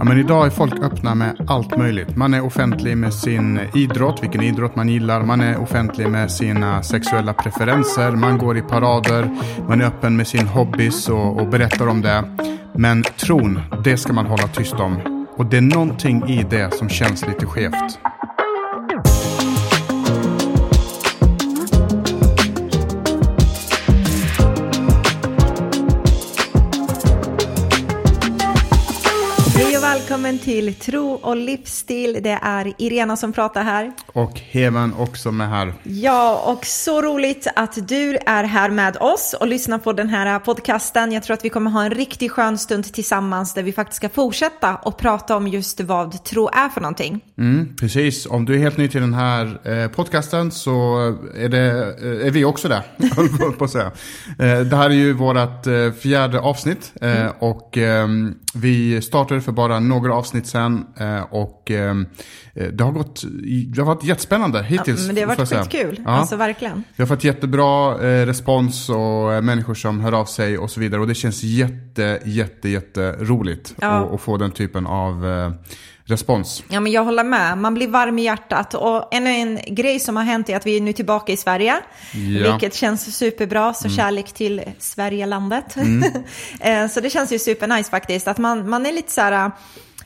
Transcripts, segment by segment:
Ja, men idag är folk öppna med allt möjligt. Man är offentlig med sin idrott, vilken idrott man gillar. Man är offentlig med sina sexuella preferenser. Man går i parader. Man är öppen med sin hobbys och, och berättar om det. Men tron, det ska man hålla tyst om. Och det är någonting i det som känns lite skevt. Välkommen till Tro och livsstil. Det är Irena som pratar här. Och Heman också med här. Ja, och så roligt att du är här med oss och lyssnar på den här podcasten. Jag tror att vi kommer ha en riktigt skön stund tillsammans där vi faktiskt ska fortsätta och prata om just vad tro är för någonting. Mm, precis, om du är helt ny till den här eh, podcasten så är, det, eh, är vi också det, på- att säga. Eh, det här är ju vårt fjärde avsnitt och ehm, vi startade för bara några avsnitt sen eh, och eh, det har gått, det har varit jättespännande Ja, hittills. men det har varit skitkul, Ja. alltså verkligen. Vi har fått jättebra eh, respons och människor som hör av sig och så vidare. Och det känns jätte, jätte, jätte roligt Ja. att, att få den typen av respons. Ja, men jag håller med. Man blir varm i hjärtat. Och ännu en grej som har hänt är att vi är nu tillbaka i Sverige. Ja. Mm. Vilket känns superbra. Så kärlek till Sverigelandet. Eh, så det känns ju supernice faktiskt. Att man, man är lite så här...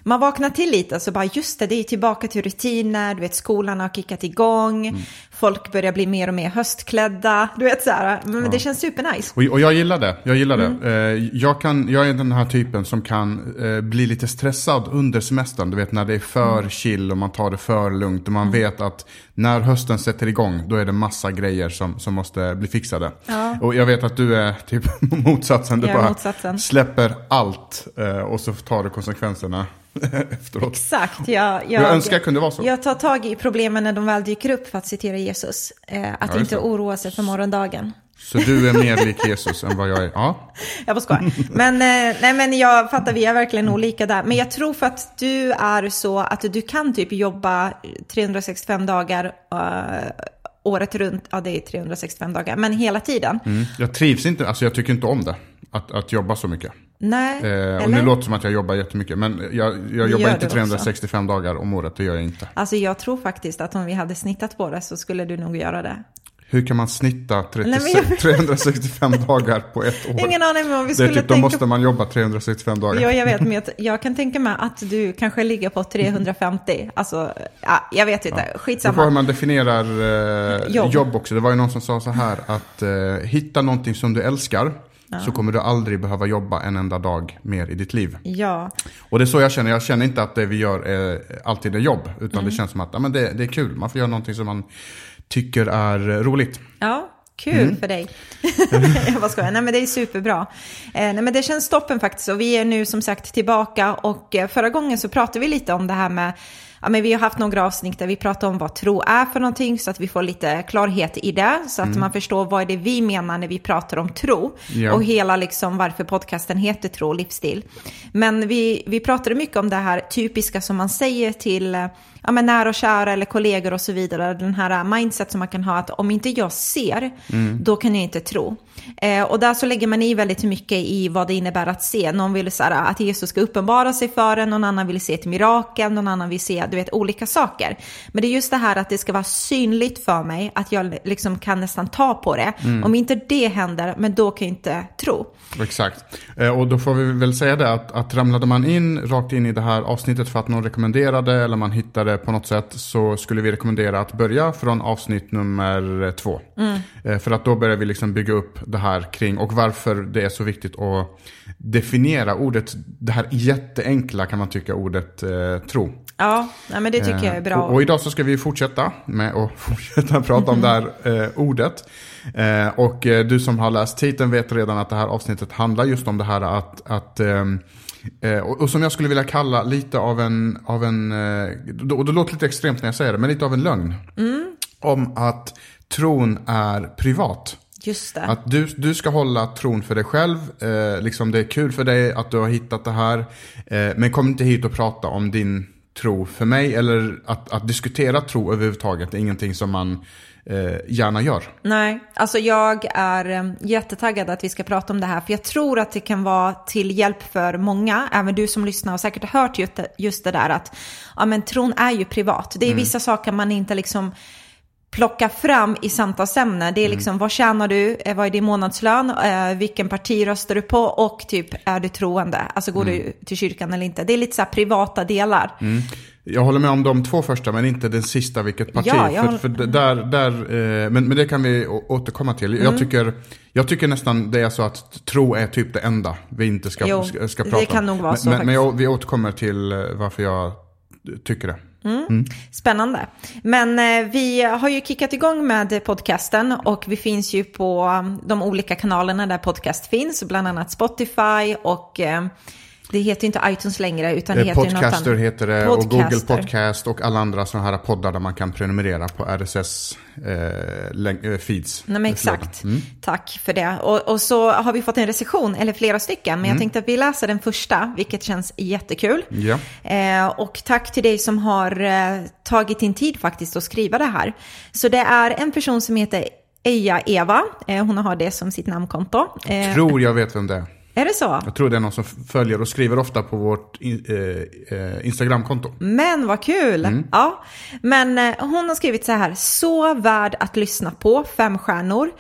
Man vaknar till lite och så bara just det, det är tillbaka till rutiner, du vet skolan har kickat igång, Mm. folk börjar bli mer och mer höstklädda, du vet så här, men det känns supernice. Och, och jag gillar det. Jag, gillar Mm. det. Eh, jag, kan, jag är den här typen som kan eh, bli lite stressad under semestern. Du vet när det är för Mm. chill och man tar det för lugnt. Och man vet att när hösten sätter igång då är det massa grejer som, som måste bli fixade. Ja. Och jag vet att du är typ motsatsen. Du Jag bara motsatsen. släpper allt eh, och så tar du konsekvenserna efteråt. Exakt, jag, Jag önskar jag kunde vara så. Jag tar tag i problemen när de väl dyker upp för att citera Jesus. Eh, att just inte oroa sig för morgondagen. Så du är mer lik Jesus än vad jag är. Ja. Jag bara skojar. Men, eh, nej, men jag fattar, vi är verkligen olika där. Men jag tror för att du är så att du kan typ jobba 365 dagar uh, året runt. Ja, det är 365 dagar, men hela tiden. Mm. Jag trivs inte, alltså jag tycker inte om det. Att, att jobba så mycket. Nej, Eh, och nu låter det som att jag jobbar jättemycket. Men jag, jag jobbar inte också. 365 dagar om året, det gör jag inte. Alltså jag tror faktiskt att om vi hade snittat på det så skulle du nog göra det. Hur kan man snitta 36, Nej, men jag- 365 dagar på ett år? Ingen aning men om vi det är skulle typ, då tänka måste man jobba 365 dagar. Ja, jag vet, men jag, kan tänka mig att du kanske ligger på 350. Alltså, ja, jag vet inte. Det får hur Skitsamma. man definierar eh, Jobb. jobb. också. Det var ju någon som sa så här att eh, hitta någonting som du älskar så kommer du aldrig behöva jobba en enda dag mer i ditt liv. Ja, Och det är så jag känner. Jag känner inte att det vi gör är, alltid är jobb. Utan Mm. det känns som att ja, men det, det är kul. Man får göra någonting som man tycker är roligt. ja. Kul Mm. för dig. jag bara skojar. Nej men det är superbra. Eh, nej men det känns toppen faktiskt. Och vi är nu som sagt tillbaka. Och eh, förra gången så pratade vi lite om det här med Ja, men vi har haft några avsnitt där vi pratar om vad tro är för någonting så att vi får lite klarhet i det. Så att man förstår vad är det vi menar när vi pratar om tro. Ja. Och hela liksom varför podcasten heter Tro och livsstil. Men vi, vi pratade mycket om det här typiska som man säger till eh, ja, men nära och kära eller kollegor och så vidare. Den här mindset som man kan ha att om inte jag ser, då kan jag inte tro. Eh, och där så lägger man i väldigt mycket i vad det innebär att se. Någon vill så här, att Jesus ska uppenbara sig för en, någon annan vill se ett mirakel, någon annan vill se du vet, olika saker. Men det är just det här att det ska vara synligt för mig, att jag liksom kan nästan ta på det. Om inte det händer, men då kan jag inte tro. Exakt. Eh, och då får vi väl säga det att, att ramlade man in rakt in i det här avsnittet för att någon rekommenderade eller man hittade på något sätt så skulle vi rekommendera att börja från avsnitt nummer två. Eh, för att då börjar vi liksom bygga upp det här kring och varför det är så viktigt att definiera ordet, det här jätteenkla kan man tycka ordet eh, tro. Ja, nej, men det tycker jag är Eh, bra. Och, och idag så ska vi fortsätta med att fortsätta prata om det här eh, ordet. Eh, och eh, du som har läst titeln vet redan att det här avsnittet handlar just om det här att, att ehm, eh, och, och som jag skulle vilja kalla lite av en, av en eh, och det låter lite extremt när jag säger det, men lite av en lögn. Om att tron är privat. Just det. Att du, du ska hålla tron för dig själv. Eh, liksom det är kul för dig att du har hittat det här. Eh, men kom inte hit och prata om din tro för mig. Eller att, att diskutera tro överhuvudtaget är ingenting som man eh, gärna gör. Nej, alltså jag är eh, jättetaggad att vi ska prata om det här. För jag tror att det kan vara till hjälp för många. Även du som lyssnar har säkert hört just det, just det där att ja, men tron är ju privat. Det är mm. vissa saker man inte liksom plocka fram i samtalsämne. Det är mm. liksom, mm. vad tjänar du, eh, vad är din månadslön, eh, vilken parti röstar du på och typ, är du troende? Alltså går mm. du till kyrkan eller inte? Det är lite så här privata delar. Mm. Jag håller med om de två första, men inte den sista, vilket parti. Ja, för, håller... för där, där, eh, men, men det kan vi återkomma till. Jag, mm. tycker, jag tycker nästan det är så att tro är typ det enda vi inte ska, jo, ska, ska prata om. det kan nog vara men, så Men, men jag, vi återkommer till varför jag tycker det. Mm. Mm. Spännande. Men eh, vi har ju kickat igång med podcasten och vi finns ju på de olika kanalerna där podcast finns, bland annat Spotify och eh, det heter inte iTunes längre utan det eh, heter Podcaster något heter det Podcaster. och Google Podcast och alla andra sådana här poddar där man kan prenumerera på RSS eh, eh, feeds. Nej exakt. Mm. Tack för det. Och, och, så har vi fått en recension, eller flera stycken, men mm. jag tänkte att vi läser den första, vilket känns jättekul. Ja. Eh, och tack till dig som har eh, tagit din tid faktiskt att skriva det här. Så det är en person som heter Eja Eva, eh, hon har det som sitt namnkonto. Jag tror jag vet vem det är. Är det så? Jag tror det är någon som följer och skriver ofta på vårt eh, eh, Instagramkonto. Men vad kul! Mm. Ja. Men eh, hon har skrivit så här, så värd att lyssna på, fem stjärnor.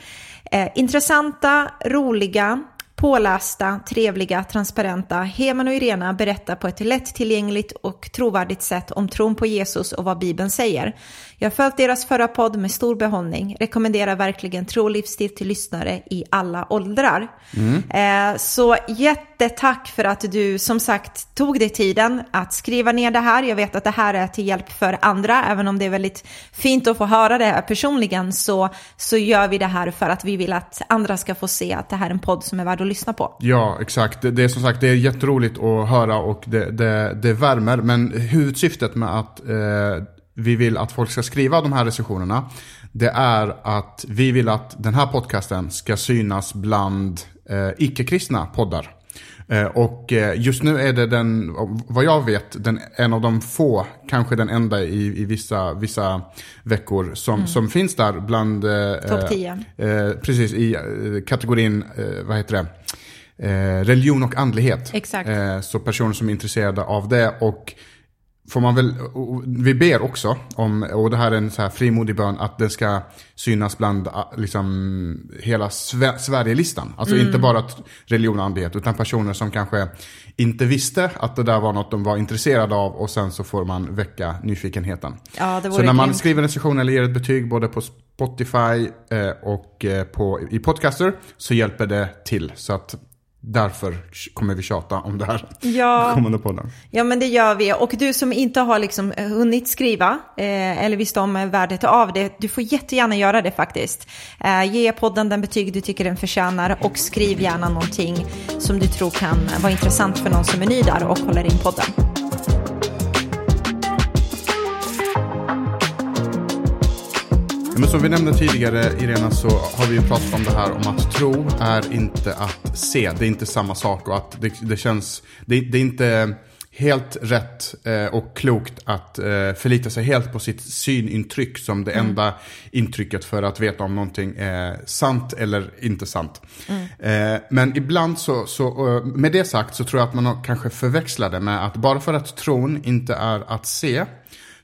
Eh, intressanta, roliga, pålästa, trevliga, transparenta. Heman och Irena berättar på ett lättillgängligt och trovärdigt sätt om tron på Jesus och vad Bibeln säger. Jag har följt deras förra podd med stor behållning. Rekommenderar verkligen tro och livsstil till lyssnare i alla åldrar. Mm. Eh, så jättetack för att du som sagt tog dig tiden att skriva ner det här. Jag vet att det här är till hjälp för andra. Även om det är väldigt fint att få höra det här personligen så, så gör vi det här för att vi vill att andra ska få se att det här är en podd som är värd att lyssna på. Ja, exakt. Det, det är som sagt det är jätteroligt att höra och det, det, det värmer. Men huvudsyftet med att eh, vi vill att folk ska skriva de här recensionerna, det är att vi vill att den här podcasten ska synas bland eh, icke-kristna poddar. Eh, och eh, just nu är det den, vad jag vet, den, en av de få, kanske den enda i, i vissa, vissa veckor som, mm. som finns där bland... Eh, Topp 10. Eh, precis, i eh, kategorin, vad heter det? religion och andlighet. Exakt. så personer som är intresserade av det. och får man väl, vi ber också om, och det här är en så här frimodig bön, att det ska synas bland liksom hela Sverigelistan. Alltså mm. inte bara religion och andlighet, utan personer som kanske inte visste att det där var något de var intresserade av och sen så får man väcka nyfikenheten. Ja, så när man skriver en recension eller ger ett betyg både på Spotify eh, och eh, på, i Podcaster så hjälper det till. Så att Därför kommer vi tjata om det här ja. kommande podden. Ja, men det gör vi. Och du som inte har liksom hunnit skriva eh, eller visst om värdet av det, du får jättegärna göra det faktiskt. Eh, ge podden den betyg du tycker den förtjänar och skriv gärna någonting som du tror kan vara intressant för någon som är ny där och håller in podden. Men som vi nämnde tidigare, Irena, så har vi ju pratat om det här om att tro är inte att se. Det är inte samma sak och att det, det känns, det, det, är inte helt rätt eh, och klokt att eh, förlita sig helt på sitt synintryck som det mm. enda intrycket för att veta om någonting är sant eller inte sant. Mm. Eh, men ibland så, så, med det sagt så tror jag att man kanske förväxlar det med att bara för att tron inte är att se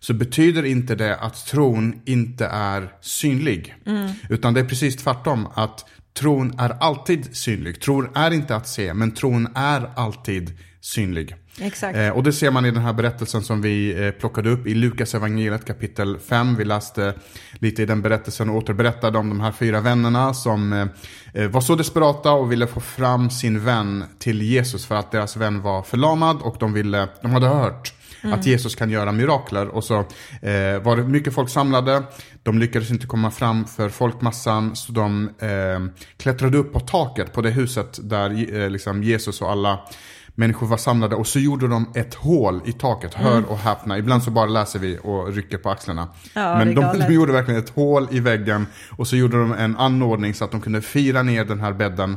så betyder inte det att tron inte är synlig. Mm. Utan det är precis tvärtom. Att tron är alltid synlig. Tron är inte att se, men tron är alltid synlig. Exakt. Eh, och det ser man i den här berättelsen som vi eh, plockade upp i Lukas evangeliet kapitel 5. Vi läste lite i den berättelsen och återberättade om de här fyra vännerna som eh, eh, var så desperata och ville få fram sin vän till Jesus för att deras vän var förlamad och de, ville, de hade hört Mm. Att Jesus kan göra mirakler. Och så eh, var det mycket folk samlade. De lyckades inte komma fram för folkmassan. Så de eh, klättrade upp på taket på det huset där eh, liksom Jesus och alla människor var samlade. Och så gjorde de ett hål i taket. Hör mm. och häpna. Ibland så bara läser vi och rycker på axlarna. Ja, Men de, de gjorde verkligen ett hål i väggen. Och så gjorde de en anordning så att de kunde fira ner den här bädden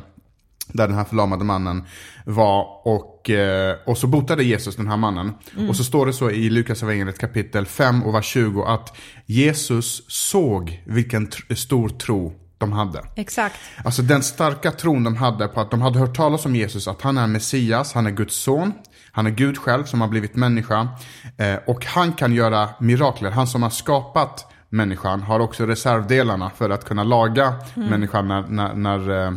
där den här förlamade mannen var. Och, eh, och så botade Jesus den här mannen. Mm. Och så står det så i Lukas evangeliet kapitel 5 och vers 20 att Jesus såg vilken tr stor tro de hade. Exakt. Alltså den starka tron de hade på att de hade hört talas om Jesus, att han är Messias, han är Guds son. Han är Gud själv som har blivit människa. Eh, och han kan göra mirakler. Han som har skapat människan har också reservdelarna för att kunna laga mm. människan när, när, när, eh,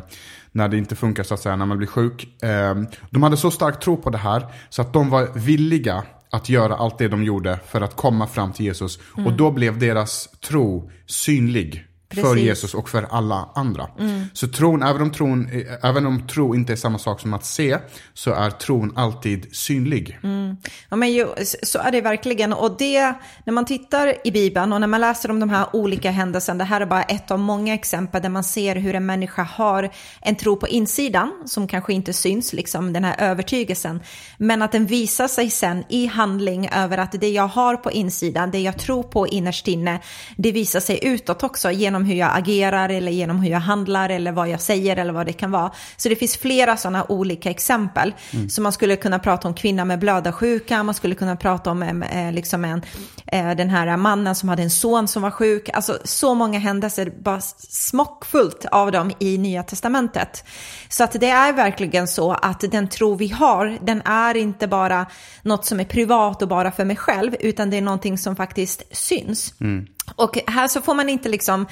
när, det inte funkar så att säga, när man blir sjuk. Eh, de hade så stark tro på det här så att de var villiga att göra allt det de gjorde för att komma fram till Jesus. Mm. Och då blev deras tro synlig Precis. för Jesus och för alla andra. Mm. Så tron, även om tron, även om tro inte är samma sak som att se, så är tron alltid synlig. Mm. Ja, men ju, så är det verkligen. Och det, när man tittar i Bibeln och när man läser om de här olika händelserna, det här är bara ett av många exempel där man ser hur en människa har en tro på insidan, som kanske inte syns, liksom den här övertygelsen, men att den visar sig sen i handling över att det jag har på insidan, det jag tror på innerst inne, det visar sig utåt också genom genom hur jag agerar eller genom hur jag handlar eller vad jag säger eller vad det kan vara. Så det finns flera sådana olika exempel. Mm. Så man skulle kunna prata om kvinna med blödarsjuka, man skulle kunna prata om eh, liksom en, eh, den här mannen som hade en son som var sjuk. Alltså så många händelser, bara smockfullt av dem i Nya Testamentet. Så att det är verkligen så att den tro vi har, den är inte bara något som är privat och bara för mig själv, utan det är någonting som faktiskt syns. Mm. Och här så får man inte liksom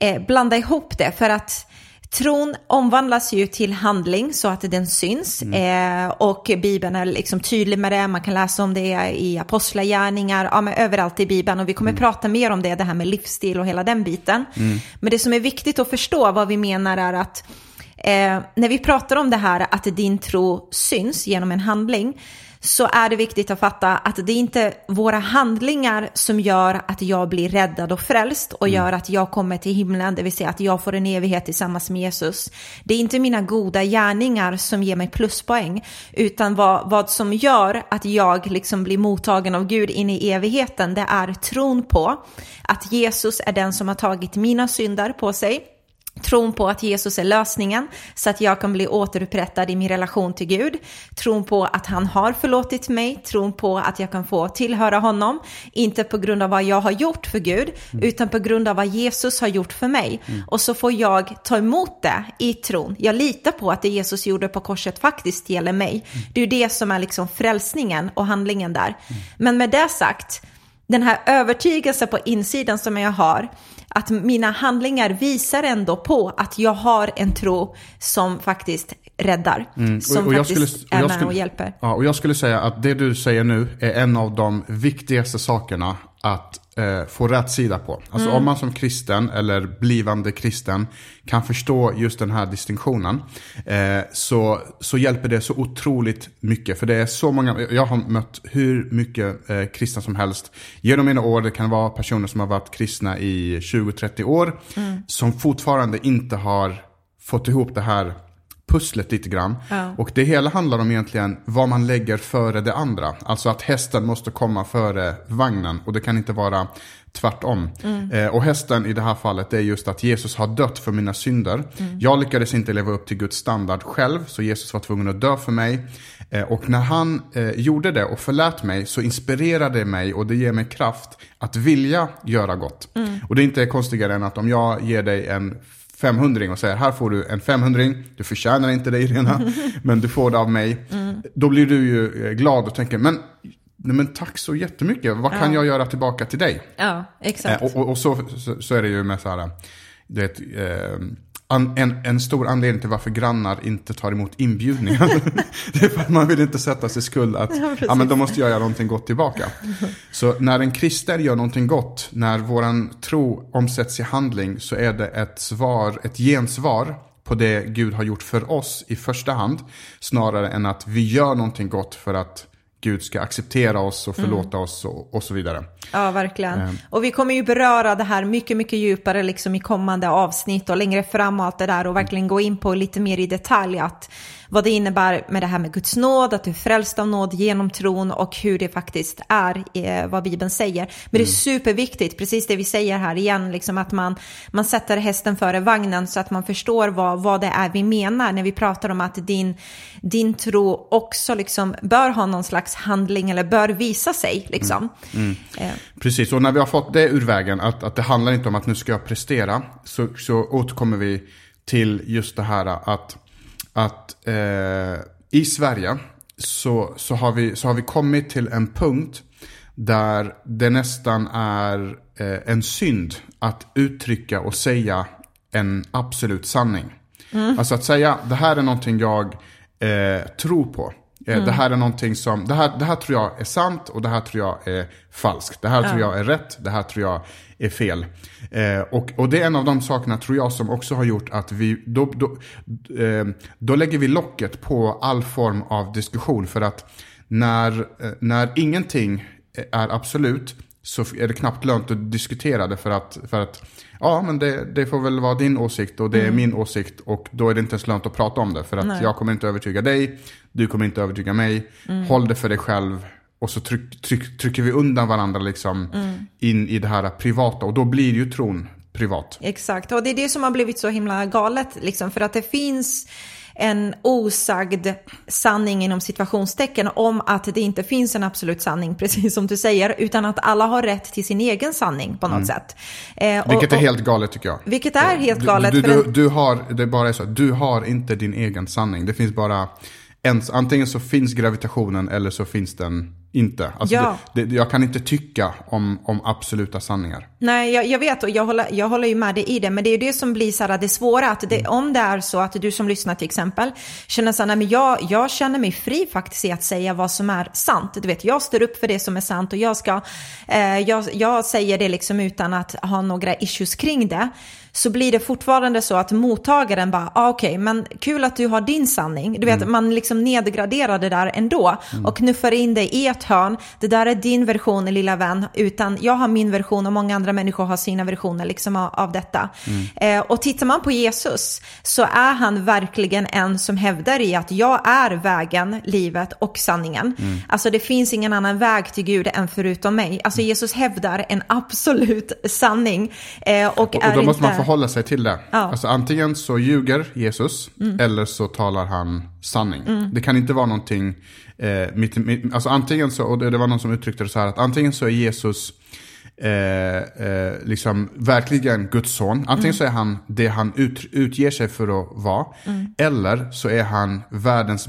eh, blanda ihop det för att Tron omvandlas ju till handling så att den syns mm. eh, och Bibeln är liksom tydlig med det. Man kan läsa om det i apostlagärningar, ja, men överallt i Bibeln och vi kommer mm. prata mer om det, det här med livsstil och hela den biten. Mm. Men det som är viktigt att förstå vad vi menar är att eh, när vi pratar om det här att din tro syns genom en handling så är det viktigt att fatta att det är inte våra handlingar som gör att jag blir räddad och frälst och mm. gör att jag kommer till himlen, det vill säga att jag får en evighet tillsammans med Jesus. Det är inte mina goda gärningar som ger mig pluspoäng, utan vad, vad som gör att jag liksom blir mottagen av Gud in i evigheten, det är tron på att Jesus är den som har tagit mina synder på sig Tron på att Jesus är lösningen så att jag kan bli återupprättad i min relation till Gud. Tron på att han har förlåtit mig. Tron på att jag kan få tillhöra honom. Inte på grund av vad jag har gjort för Gud, mm. utan på grund av vad Jesus har gjort för mig. Mm. Och så får jag ta emot det i tron. Jag litar på att det Jesus gjorde på korset faktiskt gäller mig. Mm. Det är ju det som är liksom frälsningen och handlingen där. Mm. Men med det sagt, den här övertygelsen på insidan som jag har, att mina handlingar visar ändå på att jag har en tro som faktiskt räddar. Mm. Som och, och faktiskt skulle, och är med skulle, och hjälper. Ja, och jag skulle säga att det du säger nu är en av de viktigaste sakerna att eh, få rätt sida på. Alltså mm. om man som kristen eller blivande kristen kan förstå just den här distinktionen eh, så, så hjälper det så otroligt mycket. För det är så många, jag har mött hur mycket eh, kristna som helst genom mina år. Det kan vara personer som har varit kristna i 20-30 år mm. som fortfarande inte har fått ihop det här pusslet lite grann. Ja. Och det hela handlar om egentligen vad man lägger före det andra. Alltså att hästen måste komma före vagnen och det kan inte vara tvärtom. Mm. Eh, och hästen i det här fallet är just att Jesus har dött för mina synder. Mm. Jag lyckades inte leva upp till Guds standard själv så Jesus var tvungen att dö för mig. Eh, och när han eh, gjorde det och förlät mig så inspirerade det mig och det ger mig kraft att vilja göra gott. Mm. Och det är inte konstigare än att om jag ger dig en 500 och säger här får du en 500 du förtjänar inte det Irena, men du får det av mig. Mm. Då blir du ju eh, glad och tänker, men, nej, men tack så jättemycket, vad kan ja. jag göra tillbaka till dig? Ja, exakt. Eh, och, och, och så, så, så, är det ju med så här, det, eh, en, en stor anledning till varför grannar inte tar emot inbjudningar. det är för att man vill inte sätta sig skuld att ja, ja, men då måste jag göra någonting gott tillbaka. Så när en kristen gör någonting gott, när våran tro omsätts i handling så är det ett svar, ett gensvar på det Gud har gjort för oss i första hand. Snarare än att vi gör någonting gott för att Gud ska acceptera oss och förlåta mm. oss och, och, så vidare. Ja, verkligen. Mm. Och vi kommer ju beröra det här mycket, mycket djupare liksom i kommande avsnitt och längre fram och allt det där och verkligen gå in på lite mer i detalj att vad det innebär med det här med Guds nåd, att du är frälst av nåd genom tron och hur det faktiskt är, eh, vad Bibeln säger. Men det är mm. superviktigt, precis det vi säger här igen, liksom att man, man sätter hästen före vagnen så att man förstår vad, vad det är vi menar när vi pratar om att din, din tro också liksom bör ha någon slags handling eller bör visa sig. Liksom. Mm. Mm. Eh. Precis, och när vi har fått det ur vägen, att, att det handlar inte om att nu ska jag prestera, så, så återkommer vi till just det här att, att eh, i Sverige så, så, har vi, så har vi kommit till en punkt där det nästan är eh, en synd att uttrycka och säga en absolut sanning. Mm. Alltså att säga, det här är någonting jag eh, tror på. Eh, mm. Det här är någonting som, det här, det här tror jag är sant och det här tror jag är falskt. Det här ja. tror jag är rätt, det här tror jag är fel. Eh, och, och det är en av de sakerna tror jag som också har gjort att vi, då, då, eh, då lägger vi locket på all form av diskussion. För att när, eh, när ingenting är absolut så är det knappt lönt att diskutera det för att, för att ja men det, det får väl vara din åsikt och det är mm. min åsikt och då är det inte ens lönt att prata om det för att Nej. jag kommer inte övertyga dig, du kommer inte övertyga mig, mm. håll det för dig själv och så tryck, tryck, trycker vi undan varandra liksom mm. in i det här privata och då blir ju tron privat. Exakt, och det är det som har blivit så himla galet liksom för att det finns en osagd sanning inom situationstecken om att det inte finns en absolut sanning, precis som du säger, utan att alla har rätt till sin egen sanning på något mm. sätt. Eh, vilket och, är helt galet tycker jag. Vilket är helt galet. Du, du, du, du har, det bara är så, du har inte din egen sanning. Det finns bara ens, antingen så finns gravitationen eller så finns den inte. Alltså ja. det, det, jag kan inte tycka om, om absoluta sanningar. Nej, jag, jag, vet och jag håller, jag håller ju med dig i det. Men det är ju det som blir så här, det svåra. Att det, mm. Om det är så att du som lyssnar till exempel känner så här, nej, men jag, jag känner mig fri faktiskt i att säga vad som är sant. Du vet, jag står upp för det som är sant och jag ska, eh, jag, jag säger det liksom utan att ha några issues kring det så blir det fortfarande så att mottagaren bara, ah, okej, okay, men kul att du har din sanning. Du vet, mm. man liksom nedgraderar det där ändå mm. och knuffar in det i ett hörn. Det där är din version, lilla vän, utan jag har min version och många andra människor har sina versioner liksom av, av detta. Mm. Eh, och tittar man på Jesus så är han verkligen en som hävdar i att jag är vägen, livet och sanningen. Mm. Alltså det finns ingen annan väg till Gud än förutom mig. Alltså mm. Jesus hävdar en absolut sanning. Eh, och, och, och då måste man förhålla sig till det. Ja. Alltså antingen så ljuger Jesus mm. eller så talar han sanning. Mm. Det kan inte vara någonting, eh, mitt, mitt, alltså antingen så, och det var någon som uttryckte det så här att antingen så är Jesus Eh, eh, liksom verkligen Guds son. Antingen mm. så är han det han ut, utger sig för att vara. Mm. Eller så är han världens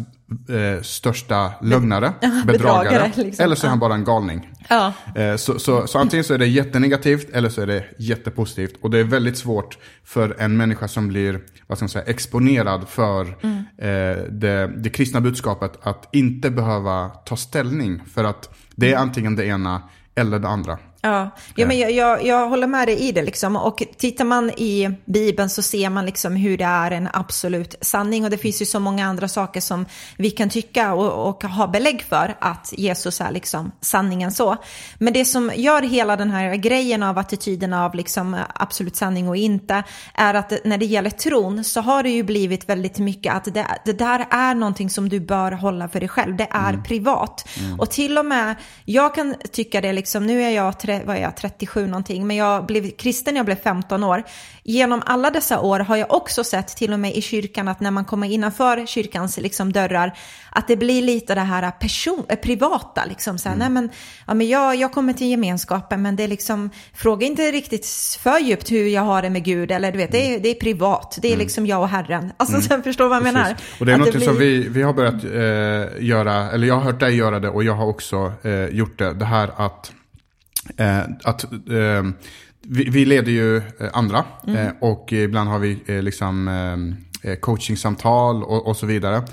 eh, största lögnare, bedragare. bedragare liksom. Eller så är han bara en galning. Ja. Eh, så, så, så, antingen så är det jättenegativt eller så är det jättepositivt. Och det är väldigt svårt för en människa som blir vad ska man säga, exponerad för mm. eh, det, det kristna budskapet att inte behöva ta ställning. För att det är antingen det ena eller det andra. Ja, ja men jag, jag, jag, håller med dig i det liksom. Och tittar man i Bibeln så ser man liksom hur det är en absolut sanning. Och det finns ju så många andra saker som vi kan tycka och, och ha belägg för att Jesus är liksom sanningen så. Men det som gör hela den här grejen av attityden av liksom absolut sanning och inte är att när det gäller tron så har det ju blivit väldigt mycket att det, det där är någonting som du bör hålla för dig själv. Det är mm. privat. Mm. Och till och med, jag kan tycka det liksom, nu är jag vad är jag, 37 någonting, men jag blev kristen när jag blev 15 år. Genom alla dessa år har jag också sett, till och med i kyrkan, att när man kommer innanför kyrkans liksom, dörrar, att det blir lite det här person, äh, privata. Liksom, så här, mm. nej, men, ja, men jag, jag kommer till gemenskapen, men det är liksom, fråga inte riktigt för djupt hur jag har det med Gud, eller du vet, det är, det är privat, det är mm. liksom jag och Herren. Alltså, mm. sen förstår vad jag menar. Och det är något blir... som vi, vi har börjat eh, göra, eller jag har hört dig göra det och jag har också eh, gjort det, det här att att eh, vi, vi, leder ju eh, andra mm. Eh, och ibland har vi eh, liksom eh, coachingsamtal och, och, så vidare.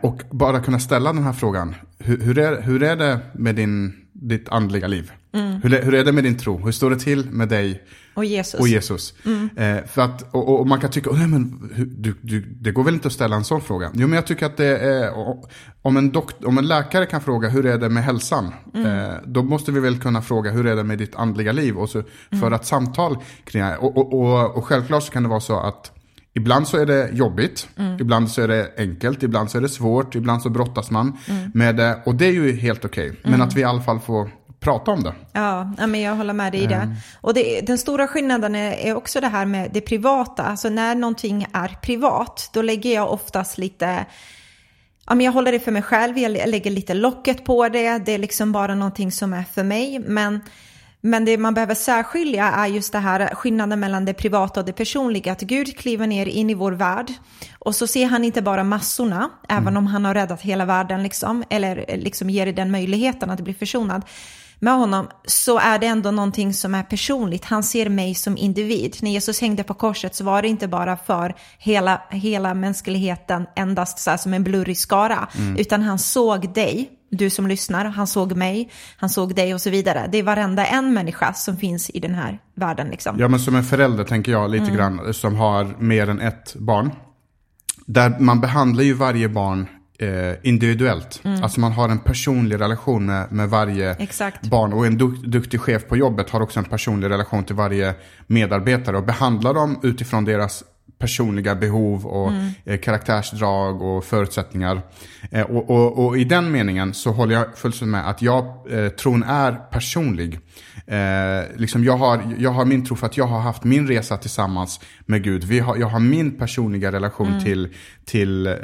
och bara kunna ställa den här frågan. Hur, hur, är, hur är det med din, ditt andliga liv? Mm. Hur, hur är det med din tro? Hur står det till med dig och Jesus. Och Jesus. Mm. Eh, för att, och, och, man kan tycka, nej, men, du, du, det går väl inte att ställa en sån fråga? Jo, men jag tycker att det är, om en, dokt, om en läkare kan fråga hur är det med hälsan? Mm. Eh, då måste vi väl kunna fråga hur är det med ditt andliga liv? Och så, för mm. att samtal kring det. Och, och, och, och självklart så kan det vara så att Ibland så är det jobbigt, mm. ibland så är det enkelt, ibland så är det svårt, ibland så brottas man mm. med det. Och det är ju helt okej. Okay. Men mm. att vi i alla fall får prata om det. Ja, men jag håller med dig i det. Mm. Och det, den stora skillnaden är, är, också det här med det privata. Alltså när någonting är privat, då lägger jag oftast lite ja, men jag håller det för mig själv, jag lägger lite locket på det, det är liksom bara någonting som är för mig. Men, men det man behöver särskilja är just det här skillnaden mellan det privata och det personliga. Att Gud kliver ner in i vår värld och så ser han inte bara massorna, mm. även om han har räddat hela världen liksom, eller liksom ger den möjligheten att bli försonad med honom så är det ändå någonting som är personligt. Han ser mig som individ. När Jesus hängde på korset så var det inte bara för hela, hela mänskligheten endast så som en blurrig skara, mm. utan han såg dig, du som lyssnar, han såg mig, han såg dig och så vidare. Det är varenda en människa som finns i den här världen. Liksom. Ja, men som en förälder tänker jag lite mm. grann, som har mer än ett barn. Där man behandlar ju varje barn eh, individuellt. Mm. Alltså man har en personlig relation med, med varje Exakt. barn. Och en duk, duktig chef på jobbet har också en personlig relation till varje medarbetare. Och behandlar dem utifrån deras personliga behov och mm. eh, karaktärsdrag och förutsättningar. Eh, och, och, och, i den meningen så håller jag fullständigt med att jag, eh, tron är personlig. Eh, liksom jag, har, jag har min tro för att jag har haft min resa tillsammans med Gud. Vi har, jag har min personliga relation mm. till, till eh,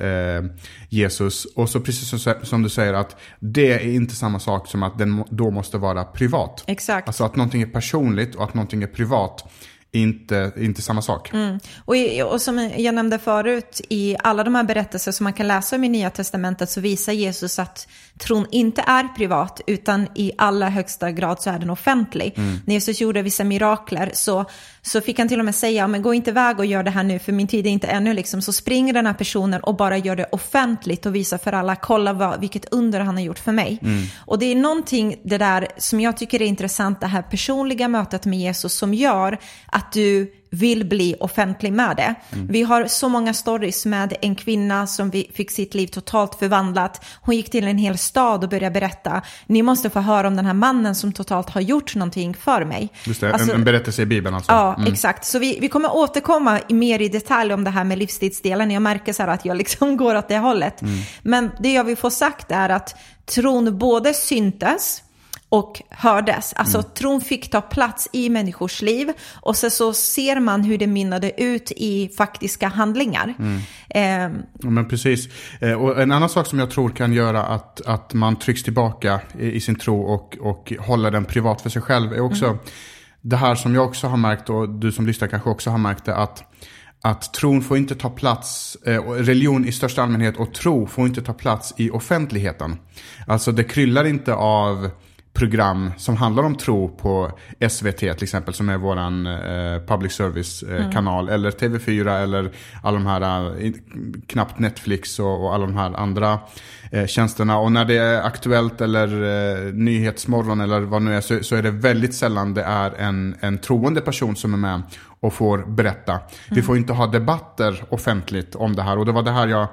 Jesus. Och så precis som, som, du säger att det är inte samma sak som att den då måste vara privat. Exakt. Alltså att någonting är personligt och att någonting är privat inte, inte samma sak. Mm. Och, och, som jag nämnde förut, i alla de här berättelser som man kan läsa om i Nya Testamentet så visar Jesus att tron inte är privat, utan i allra högsta grad så är den offentlig. Mm. När Jesus gjorde vissa mirakler så, så fick han till och med säga, men gå inte iväg och gör det här nu, för min tid är inte ännu. Liksom. Så springer den här personen och bara gör det offentligt och visar för alla, kolla vad, vilket under han har gjort för mig. Mm. Och det är någonting det där som jag tycker är intressant, det här personliga mötet med Jesus som gör att du vill bli offentlig med det. Mm. Vi har så många stories med en kvinna som fick sitt liv totalt förvandlat. Hon gick till en hel stad och började berätta. Ni måste få höra om den här mannen som totalt har gjort någonting för mig. Just det, alltså, en, en berättelse i Bibeln alltså. Ja, mm. exakt. Så vi, vi kommer återkomma mer i detalj om det här med livstidsdelen. Jag märker så här att jag liksom går åt det hållet. Mm. Men det jag vill få sagt är att tron både syntes, och hördes. Alltså mm. tron fick ta plats i människors liv och så, så ser man hur det mynnade ut i faktiska handlingar. Mm. Eh. Ja, men precis. Eh, och en annan sak som jag tror kan göra att, att man trycks tillbaka i, i sin tro och, och håller den privat för sig själv är också mm. det här som jag också har märkt och du som lyssnar kanske också har märkt det att att tron får inte ta plats, eh, religion i största allmänhet och tro får inte ta plats i offentligheten. Alltså det kryllar inte av program som handlar om tro på SVT till exempel som är våran eh, public service eh, mm. kanal. Eller TV4 eller alla de här, eh, knappt Netflix och, och, alla de här andra eh, tjänsterna. Och när det är Aktuellt eller eh, Nyhetsmorgon eller vad nu är så, så, är det väldigt sällan det är en, en troende person som är med och får berätta. Mm. Vi får inte ha debatter offentligt om det här och det var det här jag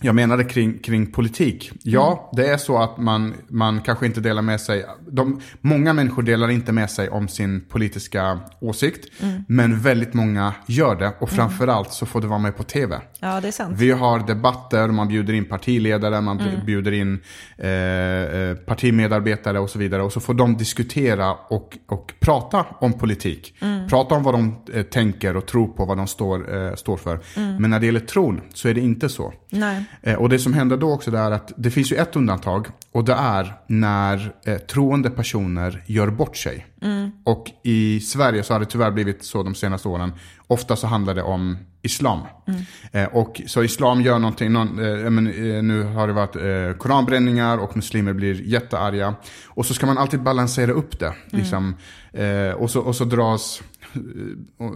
jag menade kring, kring politik. Ja, mm. det är så att man, man kanske inte delar med sig. De, många människor delar inte med sig om sin politiska åsikt. Mm. Men väldigt många gör det. Och mm. framförallt så får det vara med på tv. Ja, det är sant. Vi har debatter, man bjuder in partiledare, man mm. bjuder in eh, eh, partimedarbetare och så vidare. Och så får de diskutera och, och prata om politik. Mm. Prata om vad de eh, tänker och tror på, vad de står, eh, står för. Mm. Men när det gäller tron så är det inte så. Nej. Eh, och det som händer då också är att det finns ju ett undantag. Och det är när eh, troende personer gör bort sig. Mm. Och i Sverige så har det tyvärr blivit så de senaste åren. Ofta så handlar det om islam. Mm. Eh, och så islam gör någonting, någon, eh, men, eh, nu har det varit eh, koranbränningar och muslimer blir jättearga. Och så ska man alltid balansera upp det. Mm. Liksom, eh, och, så, och så dras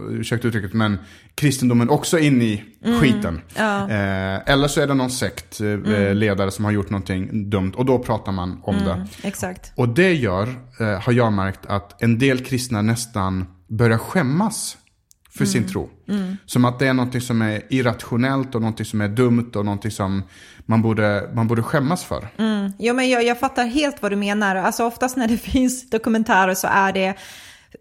ursäkta uttrycket, men kristendomen också in i mm. skiten. Ja. Eh, eller så är det någon sektledare eh, mm. som har gjort någonting dumt och då pratar man om mm. det. Exakt. Och det gör, eh, har jag märkt, att en del kristna nästan börjar skämmas för sin mm. tro. Mm. Som att det är någonting som är irrationellt och någonting som är dumt och någonting som man borde, man borde skämmas för. Mm. Jo, men jag, jag fattar helt vad du menar. Alltså oftast när det finns dokumentärer så är det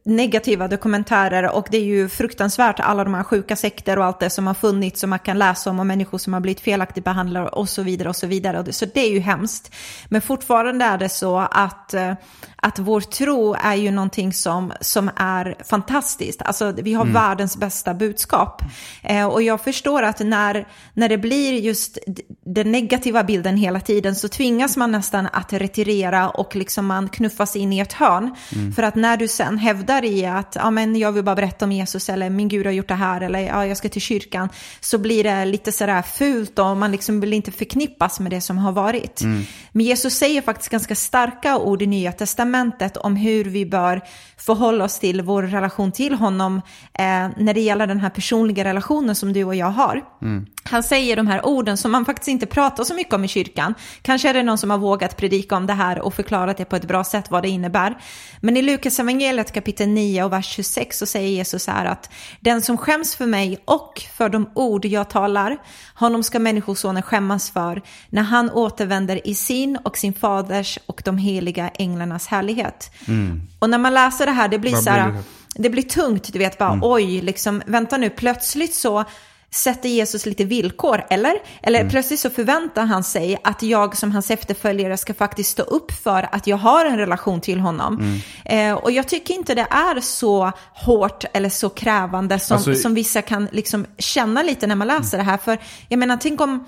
negativa dokumentärer och det är ju fruktansvärt alla de här sjuka sekter och allt det som har funnits som man kan läsa om och människor som har blivit felaktigt behandlade och så vidare och så vidare. Så det är ju hemskt. Men fortfarande är det så att, eh, att vår tro är ju någonting som, som är fantastiskt. Alltså vi har mm. världens bästa budskap. Eh, och jag förstår att när, när det blir just den negativa bilden hela tiden så tvingas man nästan att retirera och liksom man knuffas in i ett hörn. Mm. För att när du sen hävdar i att ja, men jag vill bara berätta om Jesus eller min Gud har gjort det här eller ja, jag ska till kyrkan så blir det lite sådär fult och man liksom vill inte förknippas med det som har varit. Mm. Men Jesus säger faktiskt ganska starka ord i Nya Testamentet om hur vi bör förhålla oss till vår relation till honom eh, när det gäller den här personliga relationen som du och jag har. Mm. Han säger de här orden som man faktiskt inte pratar så mycket om i kyrkan. Kanske är det någon som har vågat predika om det här och förklarat det på ett bra sätt vad det innebär. Men i Lukas evangeliet kapitel 9 och vers 26 så säger Jesus här att den som skäms för mig och för de ord jag talar, honom ska människosonen skämmas för när han återvänder i sin och sin faders och de heliga änglarnas härlighet. Mm. Och när man läser det här, det blir så här, det blir tungt, du vet bara mm. oj, liksom vänta nu, plötsligt så sätter Jesus lite villkor, eller? Eller mm. plötsligt så förväntar han sig att jag som hans efterföljare ska faktiskt stå upp för att jag har en relation till honom. Mm. Eh, och jag tycker inte det är så hårt eller så krävande som, alltså, som vissa kan liksom känna lite när man läser mm. det här. För jag menar, tänk om,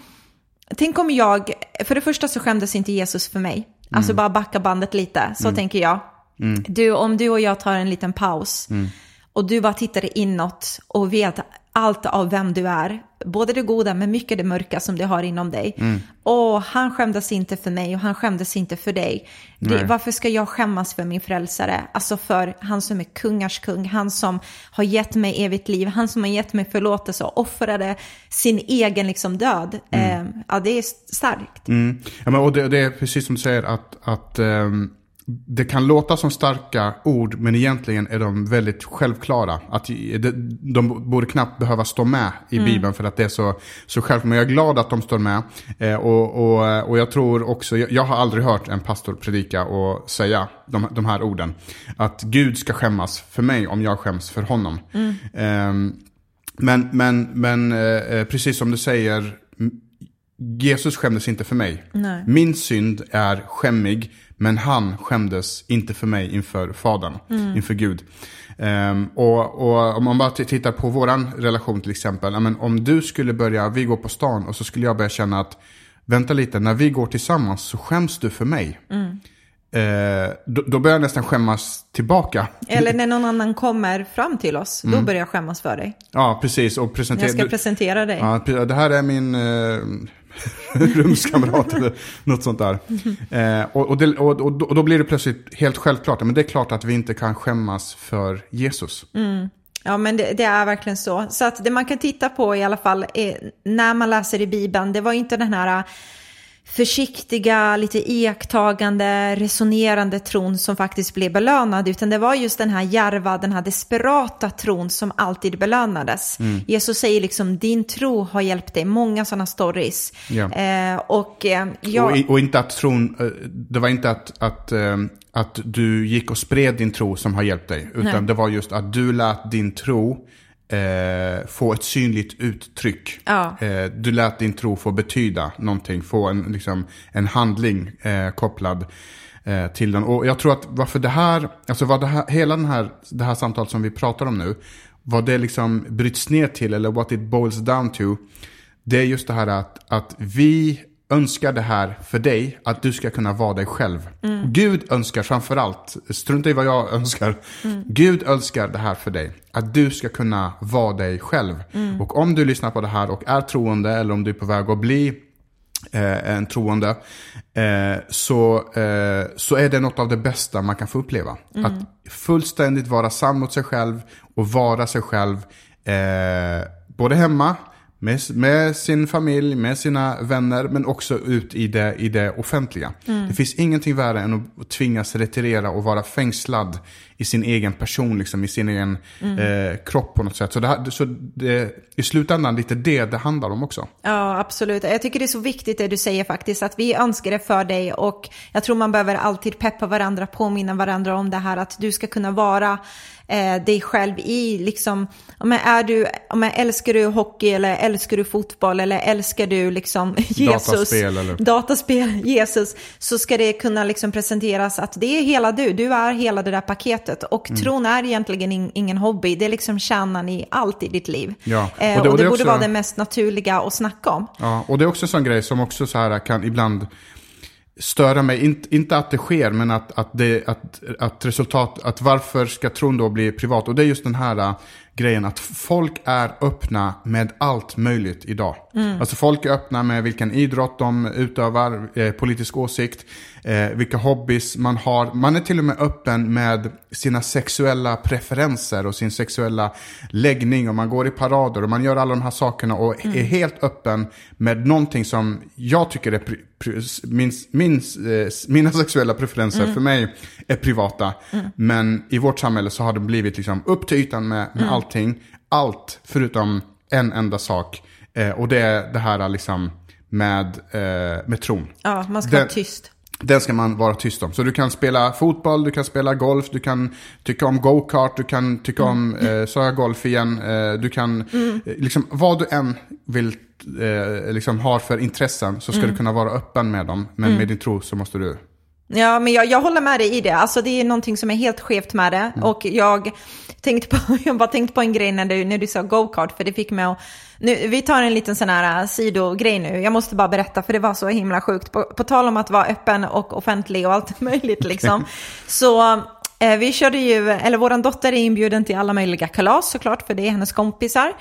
tänk om jag, för det första så skämdes inte Jesus för mig. Alltså mm. bara backa bandet lite, så mm. tänker jag. Mm. Du, om du och jag tar en liten paus och du bara tittar inåt och vet allt av vem du är, både det goda men mycket det mörka som du har inom dig. Mm. Och han skämdes inte för mig och han skämdes inte för dig. Det, varför ska jag skämmas för min frälsare? Alltså för han som är kungars kung, han som har gett mig evigt liv, han som har gett mig förlåtelse och offrade sin egen liksom död. Mm. Eh, ja, det är starkt. Mm. Ja, men, och det, det, är precis som du säger att, att um det kan låta som starka ord, men egentligen är de väldigt självklara. Att de borde knappt behöva stå med i mm. Bibeln för att det är så, så självklart. Men jag är glad att de står med. Eh, och, och, och jag tror också, jag, jag, har aldrig hört en pastor predika och säga de, de här orden. Att Gud ska skämmas för mig om jag skäms för honom. Mm. Eh, men men, men eh, precis som du säger, Jesus skämdes inte för mig. Nej. Min synd är skämmig. Men han skämdes inte för mig inför Fadern, mm. inför Gud. Um, och, och, om man bara tittar på våran relation till exempel. Men om du skulle börja, vi går på stan och så skulle jag börja känna att vänta lite, när vi går tillsammans så skäms du för mig. Mm. Eh, då, då, börjar jag nästan skämmas tillbaka. Eller när någon annan kommer fram till oss, mm. då börjar jag skämmas för dig. Ja, precis. Och presentera, jag ska presentera dig. Ja, det här är min eh, rumskamrat eller något sånt där. Eh, och, och, det, och, och, då blir det plötsligt helt självklart, men det är klart att vi inte kan skämmas för Jesus. Mm. Ja, men det, det, är verkligen så. Så att det man kan titta på i alla fall är, när man läser i Bibeln, det var inte den här försiktiga, lite iakttagande, resonerande tron som faktiskt blev belönad, utan det var just den här järva, den här desperata tron som alltid belönades. Mm. Jesus säger liksom, din tro har hjälpt dig, många sådana stories. Ja. Eh, och, eh, jag... och, och, inte att tron, eh, det var inte att, att, eh, att du gick och spred din tro som har hjälpt dig, utan Nej. det var just att du lät din tro eh, få ett synligt uttryck. Ja. Eh, du lät din tro få betyda någonting, få en, liksom, en handling eh, kopplad eh, till den. Och jag tror att varför det här, alltså vad det här, hela den här, det här samtalet som vi pratar om nu, vad det liksom bryts ner till, eller what it boils down to, det är just det här att, att vi önskar det här för dig, att du ska kunna vara dig själv. Mm. Gud önskar framförallt, strunta i vad jag önskar, mm. Gud önskar det här för dig. Att du ska kunna vara dig själv. Mm. Och om du lyssnar på det här och är troende, eller om du är på väg att bli eh, en troende, eh, så, eh, så är det något av det bästa man kan få uppleva. Mm. Att fullständigt vara sann mot sig själv och vara sig själv, eh, både hemma, med, med sin familj, med sina vänner, men också ut i det, i det offentliga. Mm. Det finns ingenting värre än att tvingas retirera och vara fängslad i sin egen person, liksom, i sin egen Mm. eh, kropp på något sätt. Så, det, så det, i slutändan lite det det handlar om också. Ja, absolut. Jag tycker det är så viktigt det du säger faktiskt, att vi önskar det för dig och jag tror man behöver alltid peppa varandra, påminna varandra om det här att du ska kunna vara eh, dig själv i liksom, men är du, men älskar du hockey eller älskar du fotboll eller älskar du liksom Jesus, Dataspel eller- dataspel, Jesus, så ska det kunna liksom presenteras att det är hela du, du är hela det där paketet och Mm. tron är egentligen in, ingen hobby, det är liksom kärnan i allt i ditt liv. Ja, Eh, och och det- det, och det är borde också- vara det mest naturliga att snacka om. Ja, och det är också en sån grej som också så här kan ibland störa mig. Inte, inte att det sker, men att, att, det, att, att resultat, att varför ska tron då bli privat? Och det är just den här äh, grejen att folk är öppna med allt möjligt idag. Alltså folk är öppna med vilken idrott de utövar, eh, politisk åsikt, eh, vilka hobbys man har. Man är till och med öppen med sina sexuella preferenser och sin sexuella läggning. Och man går i parader och man gör alla de här sakerna och är helt öppen med någonting som jag tycker är min, min, eh, mina sexuella preferenser för mig är privata. Men i vårt samhälle så har det blivit liksom upp till ytan med, med allting. Allt förutom en enda sak. Eh, och det är det här liksom med, eh, med tron. Ja, man ska Den- vara tyst. Den ska man vara tyst om. Så du kan spela fotboll, du kan spela golf, du kan tycka om go-kart, du kan tycka om, eh, sa jag golf igen, eh, du kan, eh, liksom vad du än vill, eh, liksom har för intressen så ska du kunna vara öppen med dem. Men med din tro så måste du, Ja, men jag, jag håller med dig i det. Alltså det är någonting som är helt skevt med det. Mm. Och jag tänkte på, jag bara tänkte på en grej när du, när du sa go-kart, för det fick mig att... Nu, vi tar en liten sån här äh, sidogrej nu. Jag måste bara berätta, för det var så himla sjukt. På, på tal om att vara öppen och offentlig och allt möjligt liksom. Så eh, vi körde ju, eller våran dotter är inbjuden till alla möjliga kalas såklart, för det är hennes kompisar.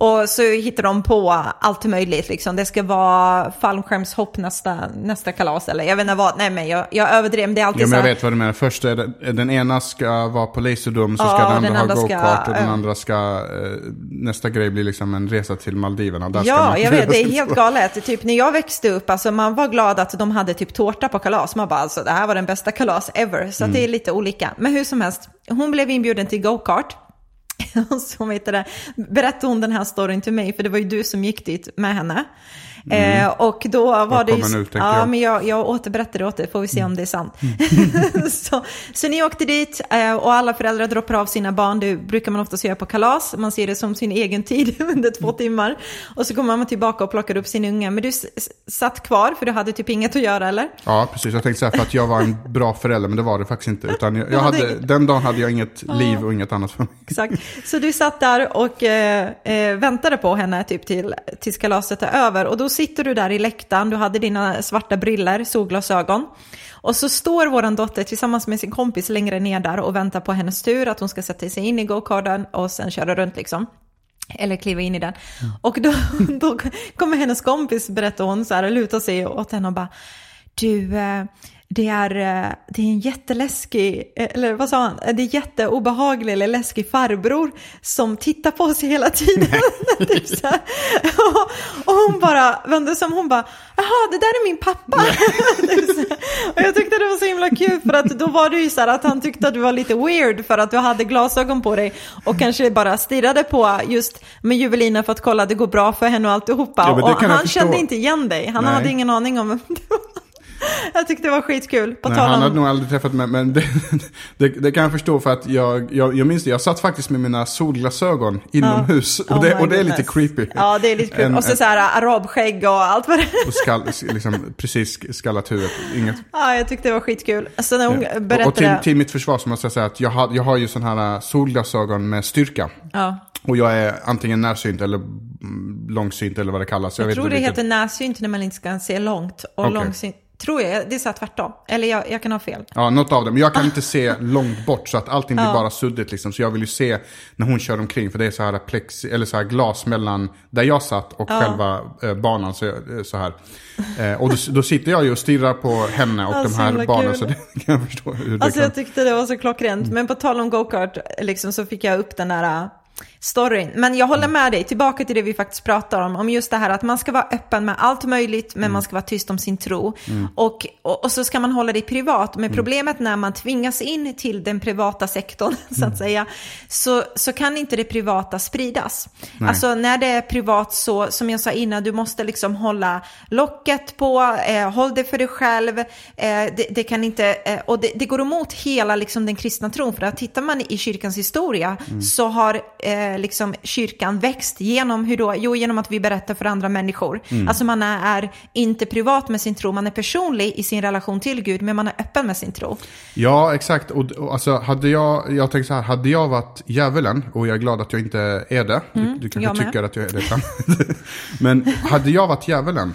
Och så hittar de på allt möjligt liksom. Det ska vara fallskärmshopp nästa, nästa kalas, eller jag vet inte vad. Nej men jag, jag överdrev, det är alltid ja men så jag här- vet vad du menar. Först är det, den ena ska vara på laserdom, så Ja, ska den den andra ha andra ska, go-kart och den andra ska, eh, nästa grej blir liksom en resa till Maldiverna. Där ska Ja, jag vet, det är helt galet. Typ när jag växte upp, alltså man var glad att de hade typ tårta på kalas. Man bara, alltså det här var den bästa kalas ever. Så att det är lite olika. Men hur som helst, hon blev inbjuden till go-kart. som heter det, berättade hon den här storyn till mig, för det var ju du som gick dit med henne. Eh, och då var det ju... nu, ja, jag. men jag, jag återberättade åt dig, får vi se om det är sant. så, så ni åkte dit eh, och alla föräldrar droppar av sina barn. Det brukar man oftast göra på kalas. Man ser det som sin egen tid under två timmar. Och så kommer man tillbaka och plockar upp sin unge. Men du satt kvar för du hade typ inget att göra eller? Ja, precis. Jag tänkte säga för att jag var en bra förälder, men det var det faktiskt inte. Utan jag, jag hade den dagen hade jag inget liv och inget annat för mig. Exakt. Så du satt där och eh, eh, väntade på henne typ till, tills kalaset är över. Och då sitter du där i läktaren, du hade dina svarta briller, solglasögon. Och så står vår dotter tillsammans med sin kompis längre ner där och väntar på hennes tur, att hon ska sätta sig in i go-karten och sen köra runt liksom. Eller kliva in i den. Och då, då kommer hennes kompis, berättar hon, så här, och lutar sig åt henne och bara Du, eh, det är, eh, det är en jätteläskig, eh, eller vad sa han? Det är jätteobehaglig eller läskig farbror som tittar på oss hela tiden. typ så och, och hon bara vände sig om, hon bara, jaha det där är min pappa. Typ och jag tyckte det var så himla kul för att då var det ju så här att han tyckte att du var lite weird för att du hade glasögon på dig och kanske bara stirrade på just med Juvelina för att kolla att det går bra för henne och alltihopa. Ja, och han kände inte igen dig, han Nej. hade ingen aning om vem du var. Jag tyckte det var skitkul. På Nej, han hade nog aldrig träffat mig, men det, det, det kan jag förstå för att jag, jag, jag minns det. Jag satt faktiskt med mina solglasögon inomhus. Oh och, det, och det är lite creepy. Ja, det är lite kul. En- och så, så här arabskägg och allt vad det är. Och skall, liksom, precis skallat huvudet. Inget. Ja, jag tyckte det var skitkul. Så när hon Och, och berättade... till, till mitt försvar så måste jag säga att jag har, jag har ju sådana här solglasögon med styrka. Ja. Och jag är antingen närsynt eller mm, långsynt eller vad det kallas. Jag vet tror det vilket. heter närsynt när man inte ska se långt. Och Okej. långsynt, tror jag, det är så här tvärtom. Eller jag, jag kan ha fel. Ja, något av dem. Jag kan inte se långt bort så att allting blir bara suddigt liksom. Så jag vill ju se när hon kör omkring. För det är så här plexi, eller så här glas mellan där jag satt och själva eh, banan. Så, eh, så här. Eh, och då, då sitter jag ju och stirrar på henne och Ja, de här barnen. kul. Så det kan jag förstå hur Alltså kan. jag tyckte det var så klockrent. Men på tal om go-kart, liksom, så fick jag upp den där... storyn. Men jag håller med dig, tillbaka till det vi faktiskt pratar om, om just det här att man ska vara öppen med allt möjligt, men man ska vara tyst om sin tro. Och, och, och så ska man hålla det privat. Men problemet när man tvingas in till den privata sektorn, så att säga, så, så kan inte det privata spridas. Alltså när det är privat så, som jag sa innan, du måste liksom hålla locket på, eh, håll det för dig själv. Eh, det, det kan inte, eh, och det, det går emot hela liksom, den kristna tron. För att tittar man i kyrkans historia så har eh, liksom, kyrkan växt genom hur då? Jo, genom att vi berättar för andra människor. Alltså man är, är inte privat med sin tro, man är personlig i sin relation till Gud, men man är öppen med sin tro. Ja, exakt. Och, och alltså, hade jag, jag tänker så här, hade jag varit djävulen, och jag är glad att jag inte är det. Du, du jag kanske tycker att jag är det. Men hade jag varit djävulen,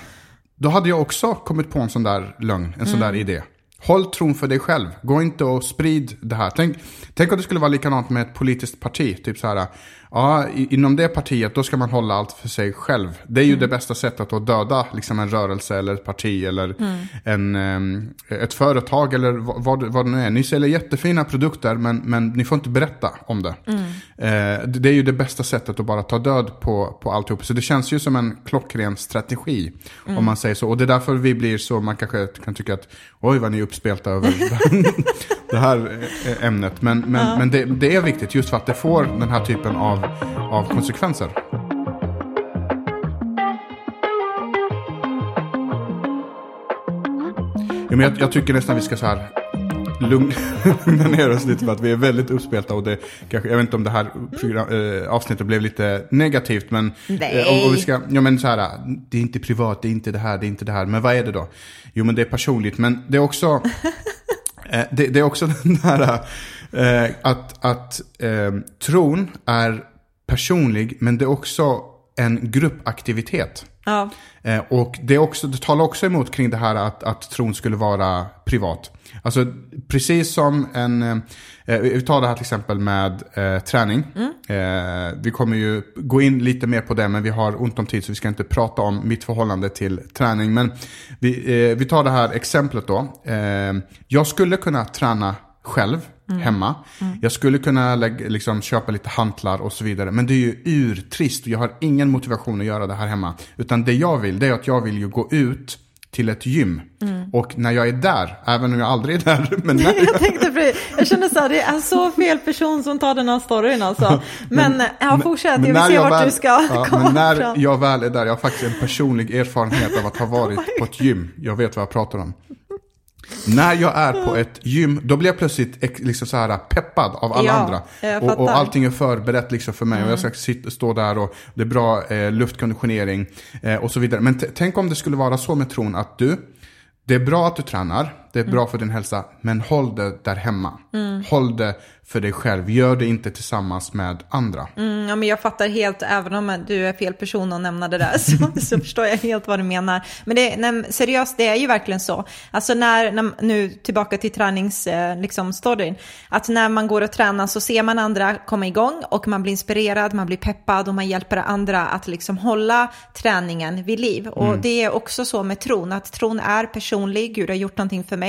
då hade jag också kommit på en sån där lögn, en sån där idé. Håll tron för dig själv. Gå inte och sprid det här. Tänk, tänk om det skulle vara likadant med ett politiskt parti. Typ så här, ja, inom det partiet då ska man hålla allt för sig själv. Det är ju det bästa sättet att döda liksom en rörelse eller ett parti eller en, ehm, ett företag eller vad, vad, det- nu är. Ni säljer jättefina produkter men, men ni får inte berätta om det. Eh, det är ju det bästa sättet att bara ta död på, på alltihop. Så det känns ju som en klockren strategi. Om man säger så. Och det är därför vi blir så, man kanske kan tycka att oj vad ni är uppspelta över det här eh, ämnet. Men, men, men det, det är viktigt just för att det får den här typen av, av konsekvenser. Ja, men jag, jag tycker nästan vi ska så här lugna ner oss lite för att vi är väldigt uppspelta och det kanske, jag vet inte om det här program, eh, avsnittet blev lite negativt men Nej. eh, om vi ska, ja men så här, det är inte privat, det är inte det här, det är inte det här, men vad är det då? Jo men det är personligt, men det är också Eh, det, det är också den här eh, att, att eh, tron är personlig, men det är också en gruppaktivitet. Ja. Eh, och det, är också, det talar också emot kring det här att, att tron skulle vara privat. Alltså precis som en, eh, vi tar det här till exempel med eh, träning. Eh, vi kommer ju gå in lite mer på det men vi har ont om tid så vi ska inte prata om mitt förhållande till träning. Men vi, eh, vi tar det här exemplet då. Eh, jag skulle kunna träna själv hemma. Jag skulle kunna lägga, liksom, köpa lite hantlar och så vidare. Men det är ju urtrist och jag har ingen motivation att göra det här hemma. Utan det jag vill, det är att jag vill ju gå ut till ett gym. Och när jag är där, även om jag aldrig är där, men när jag, Jag tänkte för jag kände så här, det är så fel person som tar den här storyn alltså. Men, ja, fortsätt, jag vill se vart väl, du ska ja, komma men när fram. jag väl är där, jag har faktiskt en personlig erfarenhet av att ha varit på ett gym. Jag vet vad jag pratar om. När jag är på ett gym, då blir jag plötsligt liksom så här peppad av alla Ja, andra. Och, och. Mm. allting är förberett liksom för mig. Och jag ska sitta, stå där och det är bra eh, luftkonditionering eh, och så vidare. Men tänk om det skulle vara så med tron att du, det är bra att du tränar, det är Mm. bra för din hälsa, men håll det där hemma. Håll det för dig själv, gör det inte tillsammans med andra. Mm, ja, men jag fattar helt, även om du är fel person att nämna det där, så, så förstår jag helt vad du menar. Men det, nej, seriöst, det är ju verkligen så. Alltså när, när nu tillbaka till träningsstoryn, liksom, storyn, att när man går och tränar så ser man andra komma igång och man blir inspirerad, man blir peppad och man hjälper andra att liksom hålla träningen vid liv. Och det är också så med tron, att tron är personlig, Gud har gjort någonting för mig.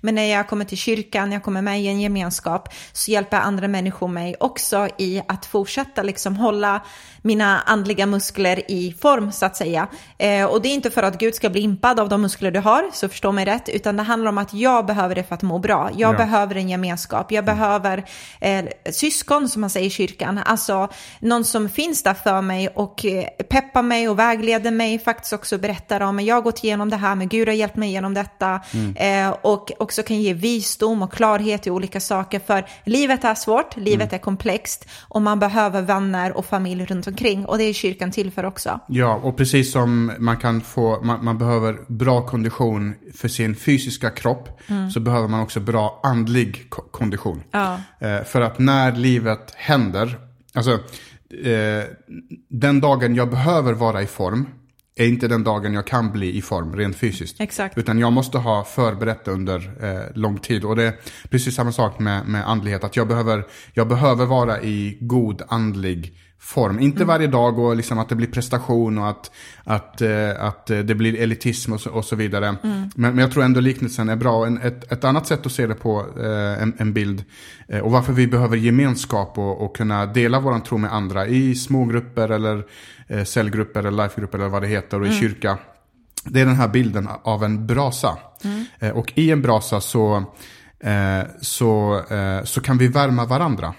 Men när jag kommer till kyrkan, jag kommer med i en gemenskap, så hjälper andra människor mig också i att fortsätta liksom hålla mina andliga muskler i form så att säga. Eh, och det är inte för att Gud ska bli impad av de muskler du har, så förstå mig rätt, utan det handlar om att jag behöver det för att må bra. Jag Ja. behöver en gemenskap, jag behöver eh, syskon som man säger i kyrkan, alltså någon som finns där för mig och eh, peppar mig och vägleder mig, faktiskt också berättar om, jag har gått igenom det här, men Gud har hjälpt mig genom detta eh, och också kan ge visdom och klarhet i olika saker, för livet är svårt, livet är komplext och man behöver vänner och familj runt omkring och det är kyrkan till för också. Ja, och precis som man kan få, man, man behöver bra kondition för sin fysiska kropp, så behöver man också bra andlig ko- kondition. Ja. Eh, för att när livet händer, alltså eh, den dagen jag behöver vara i form, är inte den dagen jag kan bli i form rent fysiskt. Exakt. Utan jag måste ha förberett det under eh, lång tid. Och det är precis samma sak med, med andlighet. Att jag behöver, jag behöver vara i god andlig form. Inte varje dag och liksom att det blir prestation och att, att, eh, att eh, det blir elitism och så, och så vidare. Men, men jag tror ändå liknelsen är bra. En, ett, ett annat sätt att se det på, eh, en, en bild, eh, och varför vi behöver gemenskap och, och kunna dela vår tro med andra i smågrupper eller eh, cellgrupper eller lifegrupper eller vad det heter och i kyrka. Det är den här bilden av en brasa. Eh, och i en brasa så, så, så kan vi värma varandra.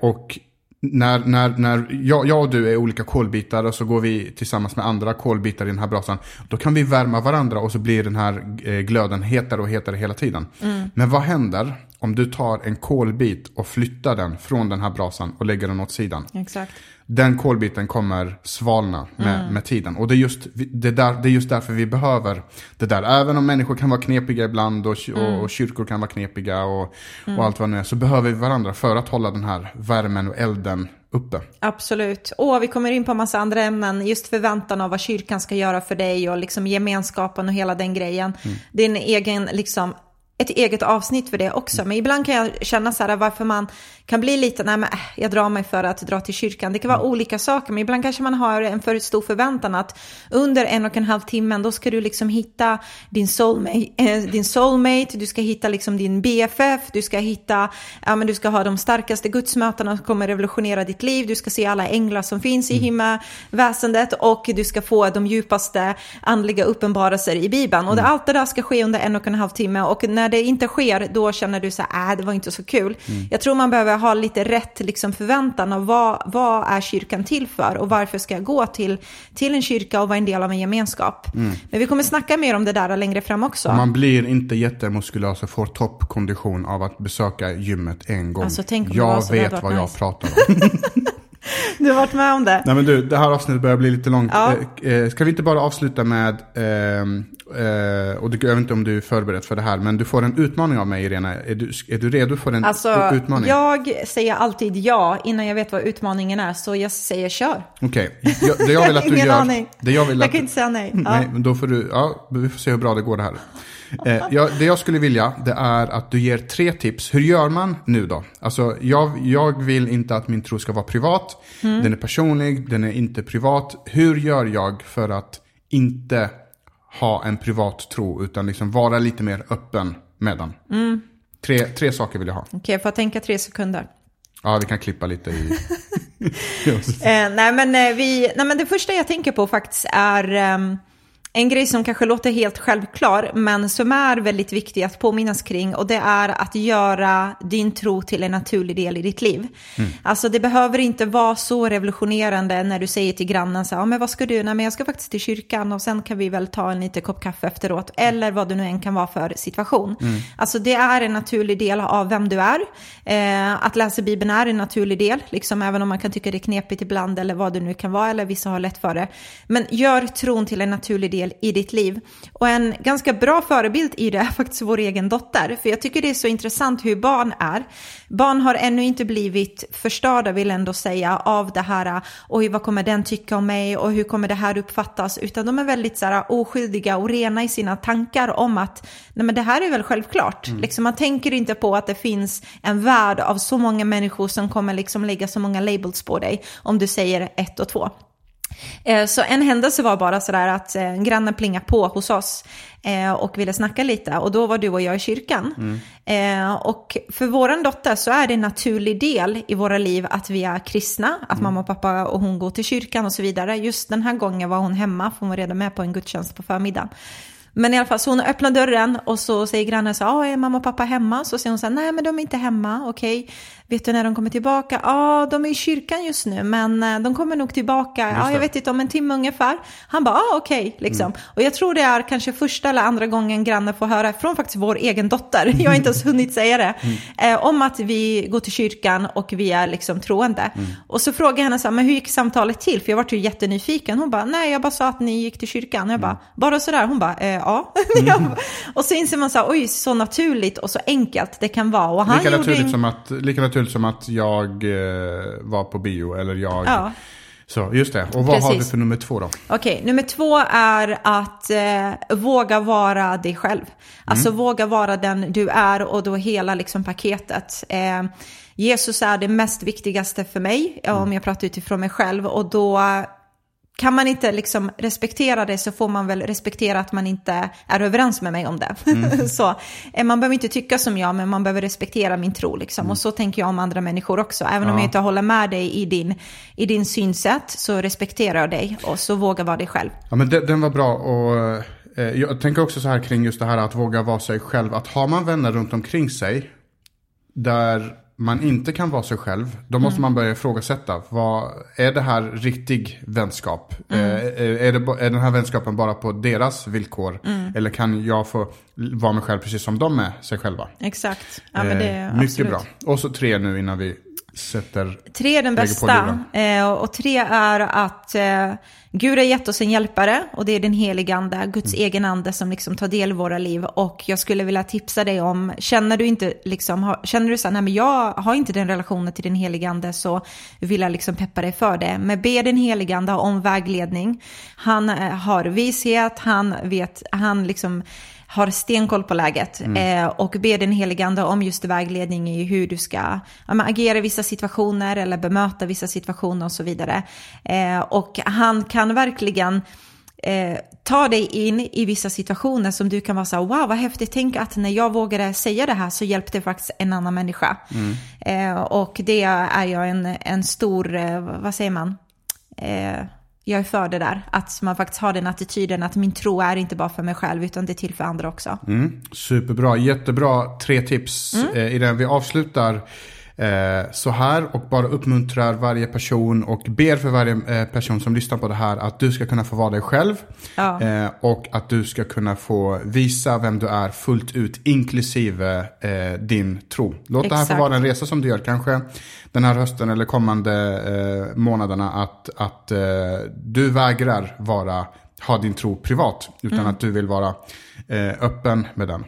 Och när, när, när jag, jag och du är olika kolbitar och så går vi tillsammans med andra kolbitar i den här brasan. Då kan vi värma varandra och så blir den här eh, glöden hetare och hetare hela tiden. Men vad händer om du tar en kolbit och flyttar den från den här brasan och lägger den åt sidan? Exakt. Den kolbiten kommer svalna med, med tiden. Och det är, just, det, där, det är just därför vi behöver det där. Även om människor kan vara knepiga ibland och, och, och kyrkor kan vara knepiga och, och allt vad det nu är. Så behöver vi varandra för att hålla den här värmen och elden uppe. Absolut. Och vi kommer in på en massa andra ämnen. Just förväntan av vad kyrkan ska göra för dig och liksom gemenskapen och hela den grejen. Din egen liksom ett eget avsnitt för det också. Men ibland kan jag känna så här varför man kan bli lite, nej men äh, jag drar mig för att dra till kyrkan. Det kan vara olika saker, men ibland kanske man har en för stor förväntan att under en och en halv timme då ska du liksom hitta din soulmate, eh, din soulmate du ska hitta liksom din BFF, du ska hitta, ja men du ska ha de starkaste gudsmötena som kommer revolutionera ditt liv, du ska se alla änglar som finns i himmaväsendet och du ska få de djupaste andliga uppenbarelser i Bibeln. Och det, allt det där ska ske under en och en halv timme och när det inte sker då känner du så här, äh, det var inte så kul. Jag tror man behöver ha lite rätt liksom, förväntan av vad, vad är kyrkan till för och varför ska jag gå till, till en kyrka och vara en del av en gemenskap. Men vi kommer snacka mer om det där längre fram också. Man blir inte jättemuskulös och får toppkondition av att besöka gymmet en gång. Alltså, jag vet vad jag nice. pratar om. Du har varit med om det? Nej men du, det här avsnittet börjar bli lite långt. Ja. Eh, eh, ska vi inte bara avsluta med, ehm, eh, och jag vet inte om du är förberedd för det här, men du får en utmaning av mig Irena. Är du, är du redo för en Alltså, utmaning? jag säger alltid ja innan jag vet vad utmaningen är, så jag säger kör. Okej, jag- det jag vill att du Ingen gör. aning. Det jag vill Jag att kan inte säga nej. Ja. Nej, men då får du, ja, vi får se hur bra det går det här. Eh, jag, det jag skulle vilja, det är att du ger tre tips. Hur gör man nu då? Alltså, jag, jag vill inte att min tro ska vara privat. Mm. Den är personlig, den är inte privat. Hur gör jag för att inte ha en privat tro, utan liksom vara lite mer öppen med den? Mm. Tre, tre saker vill jag ha. Okej, jag får tänka tre sekunder. Ja, vi kan klippa lite i... Eh, nej, men, eh, vi, nej, men det första jag tänker på faktiskt är ehm, en grej som kanske låter helt självklar, men som är väldigt viktig att påminnas kring. Och det är att göra din tro till en naturlig del i ditt liv. Alltså det behöver inte vara så revolutionerande när du säger till grannen så här, ja, men vad ska du? Nej, men jag ska faktiskt till kyrkan och sen kan vi väl ta en liten kopp kaffe efteråt. Eller vad det nu än kan vara för situation. Alltså det är en naturlig del av vem du är. Eh, att läsa Bibeln är en naturlig del, liksom, även om man kan tycka det är knepigt ibland eller vad det nu kan vara, eller vissa har lätt för det. Men gör tron till en naturlig del i ditt liv. Och en ganska bra förebild i det är faktiskt vår egen dotter. För jag tycker det är så intressant hur barn är. Barn har ännu inte blivit förstörda, vill jag ändå säga, av det här, oj vad kommer den tycka om mig och hur kommer det här uppfattas? Utan de är väldigt så här, oskyldiga och rena i sina tankar om att nej men det här är väl självklart. Liksom, man tänker inte på att det finns en värld av så många människor som kommer liksom lägga så många labels på dig om du säger ett och två. Eh, Så en händelse var bara sådär att eh, en granne plingade på hos oss eh, och ville snacka lite och då var du och jag i kyrkan. Eh, Och för våran dotter så är det en naturlig del i våra liv att vi är kristna, att mamma och pappa och hon går till kyrkan och så vidare. Just den här gången var hon hemma för hon var redan med på en gudstjänst på förmiddagen. Men i alla fall, så hon öppnar dörren och så säger grannen så ah, är mamma och pappa hemma? Så säger hon så här, nej men de är inte hemma, okej. Vet du när de kommer tillbaka? Ja, de är i kyrkan just nu, men eh, de kommer nog tillbaka, ja, det. jag vet inte, om en timme ungefär. Han bara, ah, okej, liksom. Och jag tror det är kanske första eller andra gången grannen får höra från faktiskt vår egen dotter, jag har inte ens hunnit säga det, eh, om att vi går till kyrkan och vi är liksom troende. Och så frågar jag henne så här, men hur gick samtalet till? För jag var ju jättenyfiken. Hon bara, nej, jag bara sa att ni gick till kyrkan. Jag bara, bara sådär? Hon bara, eh, ja. Bara- och så inser man så här, oj, så naturligt och så enkelt det kan vara. Och han Lika naturligt, en- som att, lika naturligt som att jag eh, var på bio eller jag Ja. Så, just det. Och vad har Precis. du för nummer två då? Okej, nummer två är att eh, våga vara dig själv. Alltså våga vara den du är och då hela liksom paketet. Eh, Jesus är det mest viktigaste för mig, om jag pratar utifrån mig själv. Och då kan man inte liksom respektera det så får man väl respektera att man inte är överens med mig om det. så, eh, man behöver inte tycka som jag, men man behöver respektera min tro. Liksom. Och så tänker jag om andra människor också. Även om Ja. jag inte håller med dig i din, i din synsätt så respekterar jag dig och så våga vara dig själv. Ja, men den, den var bra och eh, jag tänker också så här kring just det här att våga vara sig själv. Att har man vänner runt omkring sig där man inte kan vara sig själv, då måste man börja ifrågasätta. Vad, är det här riktig vänskap? Eh, är, är, det, är den här vänskapen bara på deras villkor? Eller kan jag få vara mig själv precis som de är sig själva? Exakt. Ja, men det är Eh, mycket absolut. bra. Och så tre nu innan vi sätter... Tre är den bästa. Eh, och tre är att eh, Gud har gett oss en hjälpare och det är den helige ande, Guds Mm. egen ande som liksom tar del i våra liv. Och jag skulle vilja tipsa dig om, känner du inte liksom, har, känner du så här, nej men jag har inte den relationen till den helige ande så vill jag liksom peppa dig för det. Men be den helige ande om vägledning. Han eh, har vishet, han vet, han liksom har stenkoll på läget eh, och ber den helige ande om just vägledning i hur du ska ja, agera i vissa situationer eller bemöta vissa situationer och så vidare. Eh, och han kan verkligen eh, ta dig in i vissa situationer som du kan vara så här, wow vad häftigt, tänk att när jag vågade säga det här så hjälpte faktiskt en annan människa. Eh, och det är jag en, en stor, eh, vad säger man? Jag är för det där, att man faktiskt har den attityden att min tro är inte bara för mig själv utan det är till för andra också. Mm, superbra, jättebra. Tre tips Mm. eh, i den vi avslutar eh, så här och bara uppmuntrar varje person och ber för varje eh, person som lyssnar på det här att du ska kunna få vara dig själv. Ja. Eh, och att du ska kunna få visa vem du är fullt ut, inklusive eh, din tro. Låt det här få Exakt. vara en resa som du gör, kanske den här hösten eller kommande månaderna, att, att du vägrar vara, ha din tro privat, utan Mm. att du vill vara öppen med den.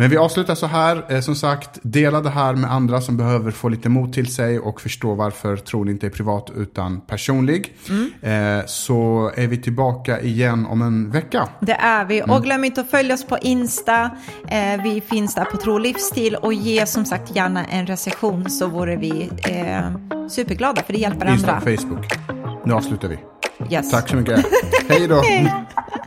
Men vi avslutar så här, eh, som sagt, dela det här med andra som behöver få lite mod till sig och förstå varför tron inte är privat utan personlig. Mm. Eh, så är vi tillbaka igen om en vecka. Det är vi. Mm. Och glöm inte att följa oss på Insta. Eh, vi finns där på Tro och Livsstil. Och ge som sagt gärna en recension så vore vi eh, superglada för det hjälper Insta andra. och Facebook. Nu avslutar vi. Yes. Tack så mycket. Hej då.